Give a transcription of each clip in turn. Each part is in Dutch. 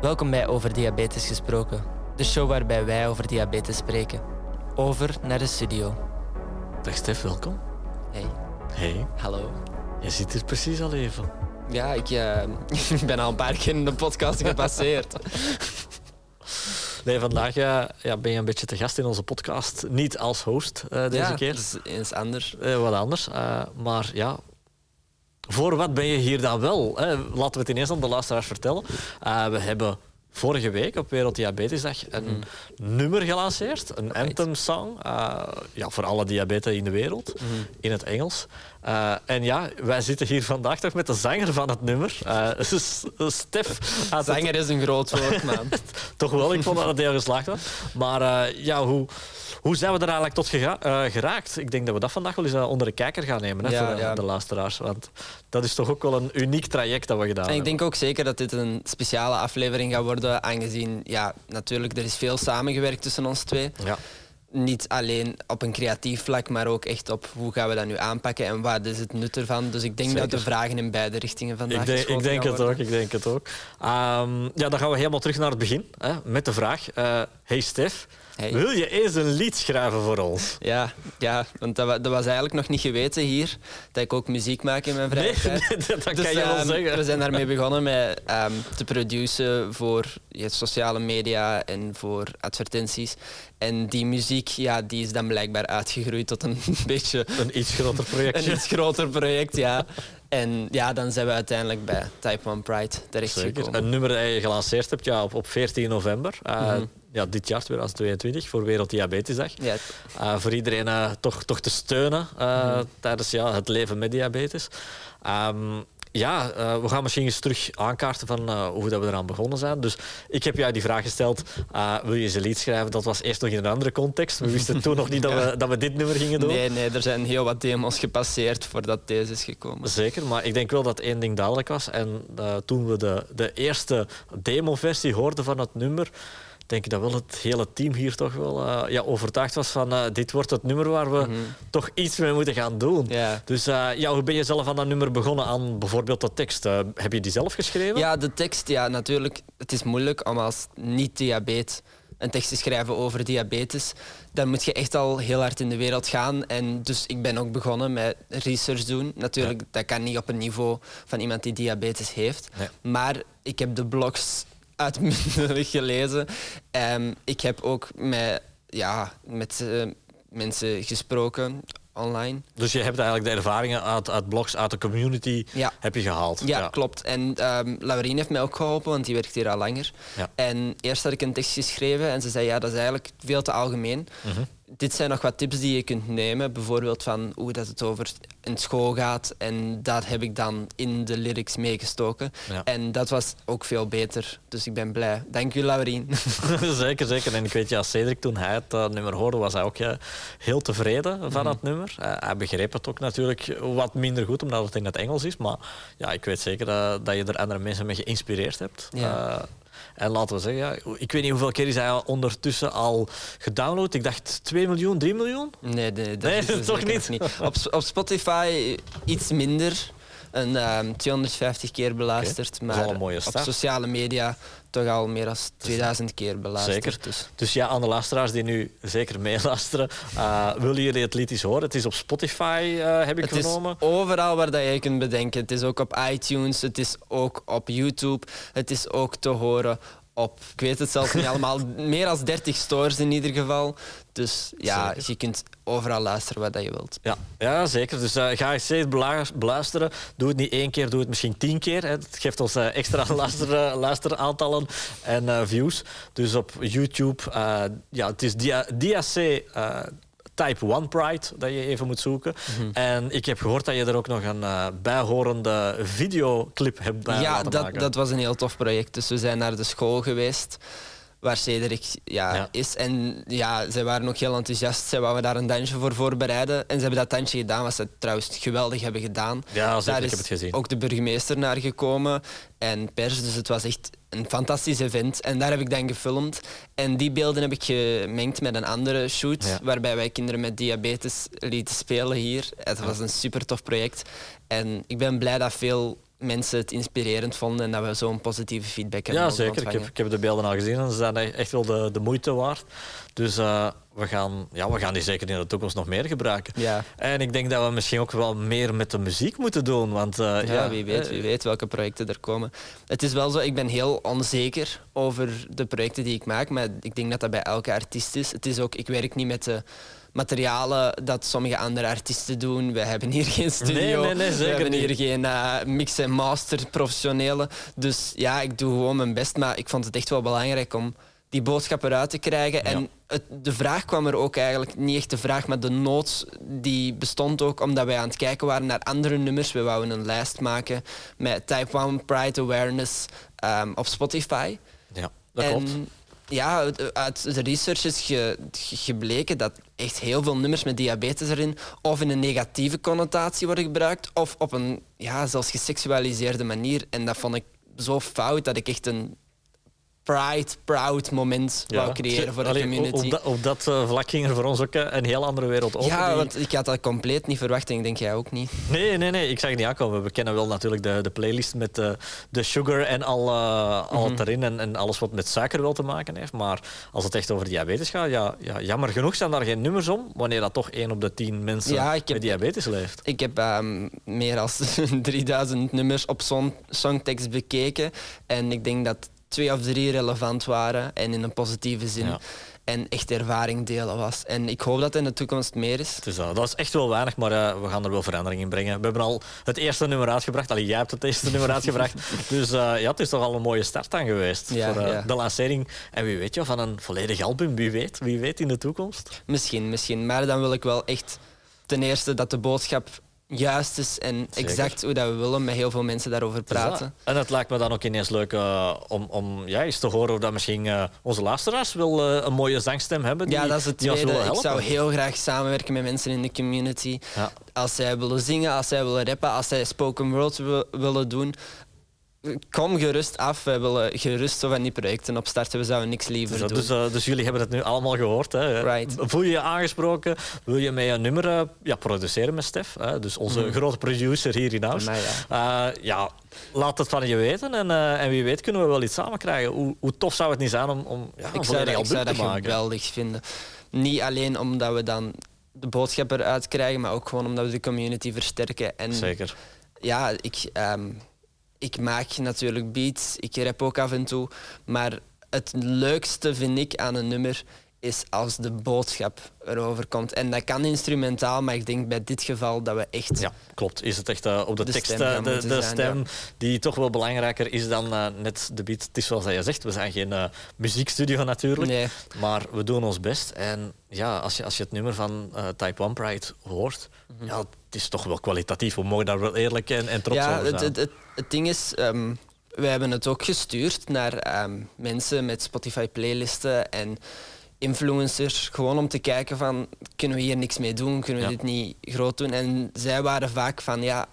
Welkom bij Over Diabetes Gesproken, de show waarbij wij over diabetes spreken. Over naar de studio. Dag Stef, welkom. Hey, Hey, hallo. je zit hier precies al even. Ja, ik, eh, ik ben al een paar keer in de podcast gepasseerd. Nee, vandaag ja, ben je een beetje te gast in onze podcast. Niet als host eh, deze ja, keer. dat is eens anders. Eh, wat anders. Maar ja, voor wat ben je hier dan wel? Hè? Laten we het ineens aan de luisteraars vertellen. Eh, we hebben vorige week op Werelddiabetesdag een nummer gelanceerd. Een anthem song. eh, ja, voor alle diabetes in de wereld. In het Engels. Eh, en ja, wij zitten hier vandaag toch met de zanger van het nummer. S- Stef. het- Zanger is een groot woord, man. toch wel, ik vond dat het heel geslaagd was. Maar eh, ja, hoe, hoe zijn we er eigenlijk tot gera- geraakt? Ik denk dat we dat vandaag wel eens onder de kijker gaan nemen hè, Ja, voor de, ja. de luisteraars. Want dat is toch ook wel een uniek traject dat we gedaan En ik hebben. denk ook zeker dat dit een speciale aflevering gaat worden, aangezien, ja, natuurlijk, er is veel samengewerkt tussen ons twee. Ja. Niet alleen op een creatief vlak, maar ook echt op hoe gaan we dat nu aanpakken en wat is het nut ervan. Dus ik denk dat de vragen in beide richtingen vandaag Ik denk, ik denk het ook, ik denk het ook. Ehm, ja, dan gaan we helemaal terug naar het begin. Hè, met de vraag, eh, hey Stef, Hey. wil je eens een lied schrijven voor ons? Ja, ja want dat, dat was eigenlijk nog niet geweten hier, dat ik ook muziek maak in mijn vrije Nee, tijd. dat Dus, kan je wel ehm, zeggen. We zijn daarmee begonnen met ehm, te produceren voor ja, sociale media en voor advertenties. En die muziek ja, die is dan blijkbaar uitgegroeid tot een beetje Een iets groter een projectje. iets groter project. Ja. En ja, dan zijn we uiteindelijk bij Type 1 Pride terechtgekomen. Een nummer dat je gelanceerd hebt ja, op, op 14 november. Mhm. ja, dit jaar, 2022, voor Werelddiabetesdag. Ja, Uh, voor iedereen eh, toch, toch te steunen uh, tijdens ja, het leven met diabetes. Ehm, ja, uh, we gaan misschien eens terug aankaarten van uh, hoe dat we eraan begonnen zijn. Dus ik heb jou die vraag gesteld, uh, wil je eens een lied schrijven? Dat was eerst nog in een andere context. We wisten toen nog niet dat, we, dat we dit nummer gingen doen. Nee, nee, er zijn heel wat demos gepasseerd voordat deze is gekomen. Zeker, maar ik denk wel dat één ding duidelijk was. En toen we de, de eerste demo-versie hoorden van het nummer, denk ik dat wel het hele team hier toch wel uh, ja, overtuigd was van uh, dit wordt het nummer waar we Mhm. toch iets mee moeten gaan doen. Ja. Dus uh, ja, hoe ben je zelf aan dat nummer begonnen? Aan bijvoorbeeld de tekst. Heb je die zelf geschreven? Ja, de tekst, ja, natuurlijk. Het is moeilijk om als niet-diabeet een tekst te schrijven over diabetes. Dan moet je echt al heel hard in de wereld gaan. En dus ik ben ook begonnen met research doen. Natuurlijk, Ja. dat kan niet op een niveau van iemand die diabetes heeft. Nee. Maar ik heb de blogs uitmuntelijk gelezen. Ehm, ik heb ook met, ja, met eh, mensen gesproken online. Dus je hebt eigenlijk de ervaringen uit, uit blogs, uit de community, Ja. heb je gehaald. Ja, klopt. En ehm Laurien heeft mij ook geholpen, want die werkt hier al langer. Ja. En eerst had ik een tekst geschreven en ze zei, ja, dat is eigenlijk veel te algemeen. Mhm. Dit zijn nog wat tips die je kunt nemen, bijvoorbeeld van hoe dat het over in school gaat. En dat heb ik dan in de lyrics meegestoken. Ja. En dat was ook veel beter. Dus ik ben blij. Dank u, Laurien. zeker, zeker. En ik weet, ja, Cedric, toen hij het uh, nummer hoorde, was hij ook ja, heel tevreden van Mhm. het nummer. Uh, hij begreep het ook natuurlijk wat minder goed, omdat het in het Engels is. Maar ja, ik weet zeker uh, dat je er andere mensen mee geïnspireerd hebt. Ja. En laten we zeggen, ja, ik weet niet hoeveel keer is hij ondertussen al gedownload. Ik dacht 2 miljoen, 3 miljoen? Nee, nee, dat Nee, is toch niet? Op, op Spotify iets minder. Een ehm, 250 keer beluisterd. Maar op sociale media toch al meer dan 2000 keer beluisterd. Zeker. Dus. Dus ja, aan de luisteraars die nu zeker meeluisteren, uh, willen jullie het lied eens horen? Het is op Spotify, uh, heb ik Het vernomen. is overal waar dat je kunt bedenken. Het is ook op iTunes, het is ook op YouTube, het is ook te horen op, ik weet het zelfs niet allemaal, meer dan 30 stores in ieder geval. Dus ja, Zeker. je kunt overal luisteren wat dat je wilt. Ja, ja zeker. Dus uh, ga eens steeds beluisteren. Doe het niet één keer, doe het misschien tien keer. Hè. Het geeft ons uh, extra luister, luisteraantallen en uh, views. Dus op YouTube, ja, het is dia DAC Type 1 Pride dat je even moet zoeken. Mhm. Mm -hmm. En ik heb gehoord dat je er ook nog een uh, bijhorende videoclip hebt bij Ja, laten dat, maken. dat was een heel tof project. Dus we zijn naar de school geweest waar Cedric ja, Ja. is. En ja, zij waren ook heel enthousiast. Zij wouden daar een dansje voor voorbereiden. En ze hebben dat dansje gedaan, wat ze trouwens geweldig hebben gedaan. Ja, zeker, daar ik heb het gezien. ook de burgemeester naar gekomen en pers. Dus het was echt een fantastisch event. En daar heb ik dan gefilmd. En die beelden heb ik gemengd met een andere shoot, Ja. waarbij wij kinderen met diabetes lieten spelen hier. Het was een super tof project. En ik ben blij dat veel mensen het inspirerend vonden en dat we zo'n positieve feedback hebben Ja, zeker. Ik heb, ontvangen. ik heb de beelden al gezien en ze zijn e- echt wel de, de moeite waard. Dus eh, we, gaan, ja, we gaan die zeker in de toekomst nog meer gebruiken. Ja. En ik denk dat we misschien ook wel meer met de muziek moeten doen. Want, eh, Ja, wie weet, eh, wie weet welke projecten er komen. Het is wel zo, ik ben heel onzeker over de projecten die ik maak, maar ik denk dat dat bij elke artiest is. Het is ook, ik werk niet met de materialen dat sommige andere artiesten doen. We hebben hier geen studio, nee, nee, we zeker hebben hier niet. geen eh, mix en master professionele. Dus ja, ik doe gewoon mijn best, maar ik vond het echt wel belangrijk om die boodschap eruit te krijgen. En het, de vraag kwam er ook eigenlijk, niet echt de vraag, maar de nood die bestond ook omdat wij aan het kijken waren naar andere nummers. We wouden een lijst maken met Type 1 Pride Awareness ehm, op Spotify. Ja, dat en klopt. Ja, uit- de research is ge- ge- gebleken dat echt heel veel nummers met diabetes erin of in een negatieve connotatie worden gebruikt of op een ja, zelfs geseksualiseerde manier. En dat vond ik zo fout dat ik echt een pride, proud moment wou creëren voor de community. Op, dat, op dat eh, vlak ging er voor ons ook eh, een heel andere wereld open. ja, die- want ik had dat compleet niet verwacht en ik denk jij ook niet. Nee, nee, nee, ik zag het niet aankomen. We kennen wel natuurlijk de, de playlist met de, de sugar en al, eh, al Mhm. het erin en, en alles wat met suiker wel te maken heeft. Maar als het echt over diabetes gaat, ja, ja, jammer genoeg zijn daar geen nummers om, wanneer dat toch één op de tien mensen Ja, heb- met diabetes leeft. Ik heb ehm, meer dan 3000 nummers op song, songtekst bekeken. En ik denk dat twee of drie relevant waren en in een positieve zin. Ja. En echt ervaring delen was. En ik hoop dat in de toekomst meer is. Dat, dat is echt wel weinig, maar eh, we gaan er wel verandering in brengen. We hebben al het eerste nummer uitgebracht. Allee, jij hebt het eerste nummer uitgebracht. Dus eh, ja, het is toch al een mooie start aan geweest Ja, voor eh, ja. de lancering. En wie weet je, van een volledig album, wie weet, wie weet in de toekomst. Misschien, misschien. Maar dan wil ik wel echt ten eerste dat de boodschap juist is en Zeker. exact hoe dat we willen met heel veel mensen daarover praten. Dus dat. En het lijkt me dan ook ineens leuk eh, om, om ja, eens te horen of dat misschien eh, onze luisteraars wel eh, een mooie zangstem hebben. Die, Ja, dat is het tweede. Ik zou heel graag samenwerken met mensen in de community. Ja. Als zij willen zingen, als zij willen rappen, als zij spoken word wil- willen doen. Kom gerust af. We willen gerust zo van die projecten opstarten. We zouden niks liever Dus, doen. dus, eh, dus jullie hebben het nu allemaal gehoord. Hè? Right. Voel je je aangesproken? Wil je mee een nummer eh, ja, produceren met Stef? Hè? Dus onze grote producer hier in huis. Mij, ja. ja, laat het van je weten. En, eh, en wie weet kunnen we wel iets samen krijgen. Hoe, hoe tof zou het niet zijn om, om ja, ik zou dat, ik zou dat geweldig vinden. Niet alleen omdat we dan de boodschap eruit krijgen, maar ook gewoon omdat we de community versterken. En Zeker. ja, ik, ehm, ik maak natuurlijk beats, ik rap ook af en toe. Maar het leukste vind ik aan een nummer is als de boodschap erover komt. En dat kan instrumentaal, maar ik denk bij dit geval dat we echt... Ja, klopt. Is het echt eh, op de, De tekst, stem eh, de, moeten de zijn, stem, die toch wel belangrijker is dan eh, net de beat. Het is zoals je zegt, we zijn geen muziekstudio natuurlijk, Nee. maar we doen ons best. En ja, als je, als je het nummer van Type 1 Pride hoort, Mhm. ja, het is toch wel kwalitatief. We mogen daar wel eerlijk en, en trots ja, over het, zijn. het, het, het ding is, ehm we hebben het ook gestuurd naar ehm, mensen met Spotify-playlisten en influencers, gewoon om te kijken van, kunnen we hier niks mee doen, kunnen we Ja. dit niet groot doen? En zij waren vaak van, ja,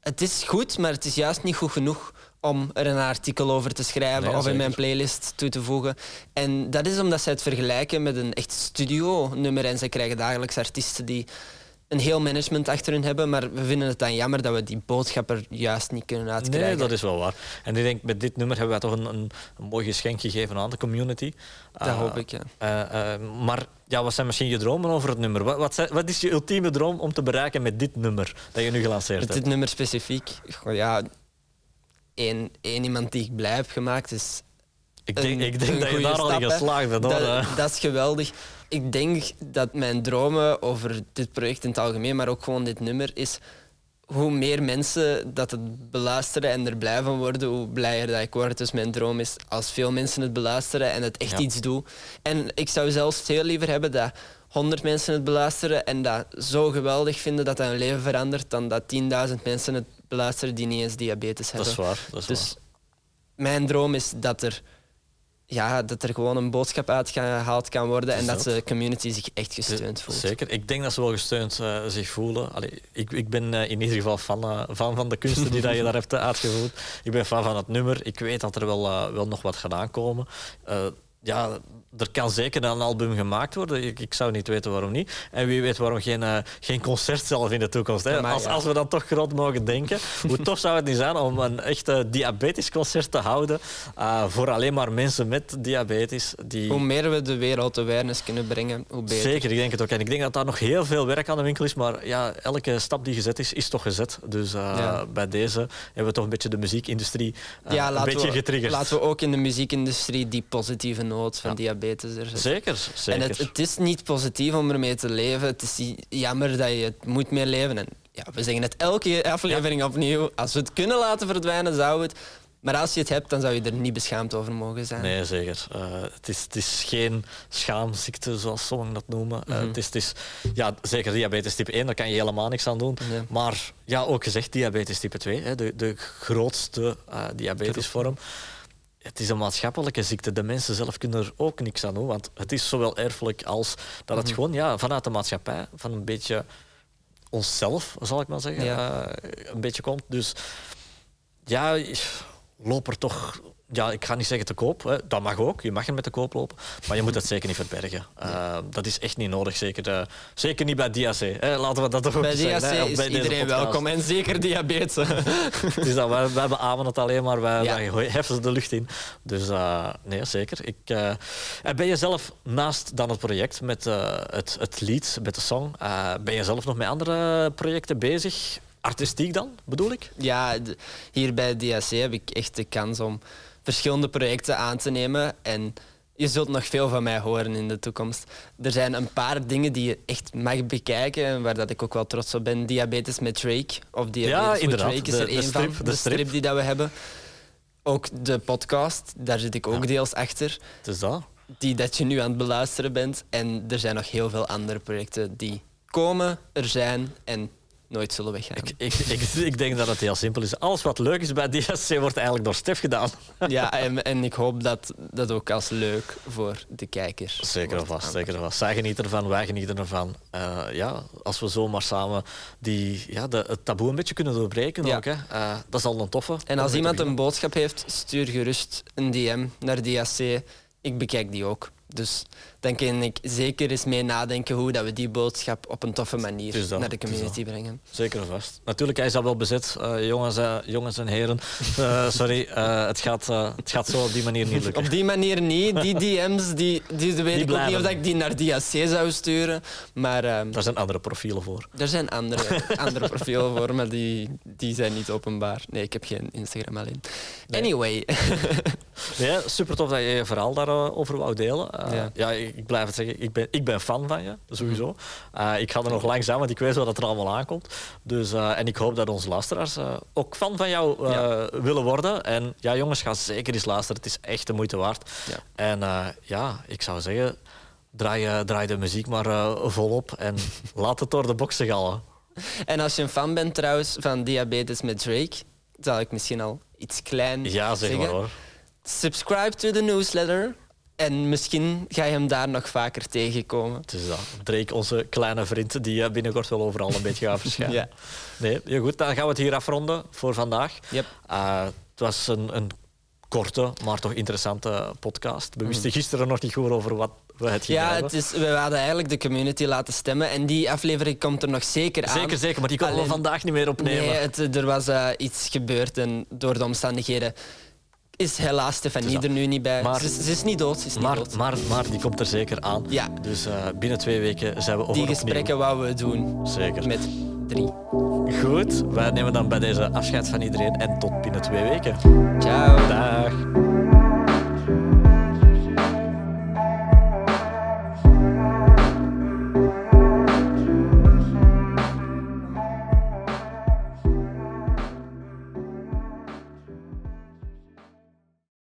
het is goed, maar het is juist niet goed genoeg om er een artikel over te schrijven Nee, of in mijn playlist toe te voegen. En dat is omdat zij het vergelijken met een echt studio-nummer en zij krijgen dagelijks artiesten die een heel management achter hun hebben, maar we vinden het dan jammer dat we die boodschap er juist niet kunnen uitkrijgen. Nee, dat is wel waar. En ik denk, met dit nummer hebben wij toch een, een, een mooi geschenk gegeven aan de community. Dat Eh, hoop ik, ja. eh, eh, maar ja, wat zijn misschien je dromen over het nummer? Wat, wat, zijn- wat is je ultieme droom om te bereiken met dit nummer dat je nu gelanceerd Met hebt? dit nummer specifiek, goh, ja, één, één iemand die ik blij heb gemaakt is Ik denk, een- ik denk dat je daar al in stap, geslaagd bent. Dat, dat is geweldig. Ik denk dat mijn dromen over dit project in het algemeen, maar ook gewoon dit nummer, is hoe meer mensen dat het beluisteren en er blij van worden, hoe blijer dat ik word. Dus mijn droom is als veel mensen het beluisteren en het echt Ja. iets doen. En ik zou zelfs veel liever hebben dat 100 mensen het beluisteren en dat zo geweldig vinden dat dat hun leven verandert, dan dat 10.000 mensen het beluisteren die niet eens diabetes dat hebben. is waar. Dat is Dus mijn droom is dat er, ja, dat er gewoon een boodschap uitgehaald kan worden en dat de community zich echt gesteund voelt. Zeker. Ik denk dat ze wel gesteund eh, zich voelen. Allee, ik, ik ben eh, in ieder geval fan, fan van de kunsten die dat je daar hebt uitgevoerd. Ik ben fan van het nummer. Ik weet dat er wel, wel nog wat gaat aankomen. Eh, ja, er kan zeker een album gemaakt worden. Ik, ik zou niet weten waarom niet. En wie weet waarom geen, uh, geen concert zelf in de toekomst. Hè? als, als we dan toch groot mogen denken. Hoe tof zou het niet zijn om een echte diabetes concert te houden uh, voor alleen maar mensen met diabetes. Die... Hoe meer we de wereld awareness kunnen brengen, hoe beter. Zeker, ik denk het ook. En ik denk dat daar nog heel veel werk aan de winkel is. Maar ja, elke stap die gezet is, is toch gezet. Dus uh, ja. bij deze hebben we toch een beetje de muziekindustrie ja, een beetje we, getriggerd. Laten we ook in de muziekindustrie die positieve van diabetes Zeker, zeker. En het, het, is niet positief om ermee te leven. Het is jammer dat je het moet meer leven. En ja, we zeggen het elke aflevering opnieuw. Als we het kunnen laten verdwijnen, zou het. Maar als je het hebt, dan zou je er niet beschaamd over mogen zijn. Nee, zeker. Uh, het, is, het is geen schaamziekte, zoals sommigen dat noemen. Uh, het, is, het is, ja, zeker diabetes type 1, daar kan je helemaal niks aan doen. Maar ja, ook gezegd, diabetes type 2, hè, de, de grootste uh, diabetesvorm het is een maatschappelijke ziekte. De mensen zelf kunnen er ook niks aan doen. Want het is zowel erfelijk als dat het mhm. gewoon ja, vanuit de maatschappij, van een beetje onszelf, zal ik maar zeggen, uh, een beetje komt. Dus ja, loop er toch ja, ik ga niet zeggen te koop. Hè. Dat mag ook. Je mag er met de koop lopen. Maar je moet dat zeker niet verbergen. Uh, dat is echt niet nodig. Zeker, uh, zeker niet bij DAC. Hè. Laten we dat toch ook bij zeggen. Bij DAC is iedereen welkom. En zeker diabetes. dus dat, wij, wij beamen het alleen maar. Wij, ja. wij heffen de lucht in. Dus uh, nee, zeker. Ik, en ben je zelf, naast dan het project met het, het lied, met de song, ben je zelf nog met andere projecten bezig? Artistiek dan, bedoel ik? Ja, hier bij DAC heb ik echt de kans om verschillende projecten aan te nemen. En je zult nog veel van mij horen in de toekomst. Er zijn een paar dingen die je echt mag bekijken, waar dat ik ook wel trots op ben. Diabetes met Drake, of Diabetes ja, met Drake is er een van, de, strip. die dat we hebben. Ook de podcast, daar zit ik ook deels achter. Het is dat. Die dat je nu aan het beluisteren bent. En er zijn nog heel veel andere projecten die komen, er zijn en nooit zullen weggaan. Ik, ik, ik, ik, denk dat het heel simpel is. Alles wat leuk is bij DSC wordt eigenlijk door Stef gedaan. Ja, en, en ik hoop dat dat ook als leuk voor de kijkers Zeker of vast, zeker of vast. Zij genieten ervan, wij genieten ervan. Uh, ja, als we zomaar samen die, ja, de, het taboe een beetje kunnen doorbreken ook. Hè. Uh, dat is al een toffe. En als iemand een boodschap heeft, stuur gerust een DM naar DSC. Ik bekijk die ook. Dus dan kan ik zeker eens mee nadenken hoe dat we die boodschap op een toffe manier naar de community brengen. Zeker en vast. Natuurlijk, hij is al wel bezet. Uh, jongens, uh, jongens en heren, uh, sorry, het, gaat, het gaat zo op die manier niet lukken. Op die manier niet. Die DM's, die, die weet die ik ook niet of ik die naar DAC zou sturen. Maar, ehm, Daar zijn andere profielen voor. Er zijn andere, andere profielen voor, maar die, die zijn niet openbaar. Nee, ik heb geen Instagram alleen. Anyway. nee, super tof dat je je verhaal daarover wou delen. Ja. ja ik blijf het zeggen, ik ben, ik ben fan van je, sowieso. Uh, ik ga er nog langzaam, want ik weet wat er allemaal aankomt. Dus, uh, en ik hoop dat onze luisteraars ook fan van jou ja. willen worden. En ja, jongens, ga zeker eens luisteren. Het is echt de moeite waard. Ja. En ja, ik zou zeggen, draai, draai de muziek maar volop en laat het door de boksen gallen. En als je een fan bent trouwens van Diabetes met Drake, zal ik misschien al iets klein ja, zeg maar hoor. Subscribe to the newsletter. En misschien ga je hem daar nog vaker tegenkomen. Het is dat. Drake, onze kleine vriend, die binnenkort wel overal een beetje gaat verschijnen. ja. Nee, ja, goed, dan gaan we het hier afronden voor vandaag. Yep. Uh, het was een, een, korte, maar toch interessante podcast. We wisten mm. gisteren nog niet goed over wat we het gingen ja. Het is, we hadden eigenlijk de community laten stemmen. En die aflevering komt er nog zeker aan. Zeker, zeker. Maar die kunnen we vandaag niet meer opnemen. Nee, het, er was uh, iets gebeurd en door de omstandigheden is helaas Stefanie er nu niet bij. Maar, ze, ze, is niet dood. Ze is niet maar, dood. Maar, maar die komt er zeker aan. Ja. Dus uh, binnen twee weken zijn we over Die gesprekken wouden we doen. Zeker. Met drie. Goed, wij nemen dan bij deze afscheid van iedereen en tot binnen twee weken. Ciao. Dag.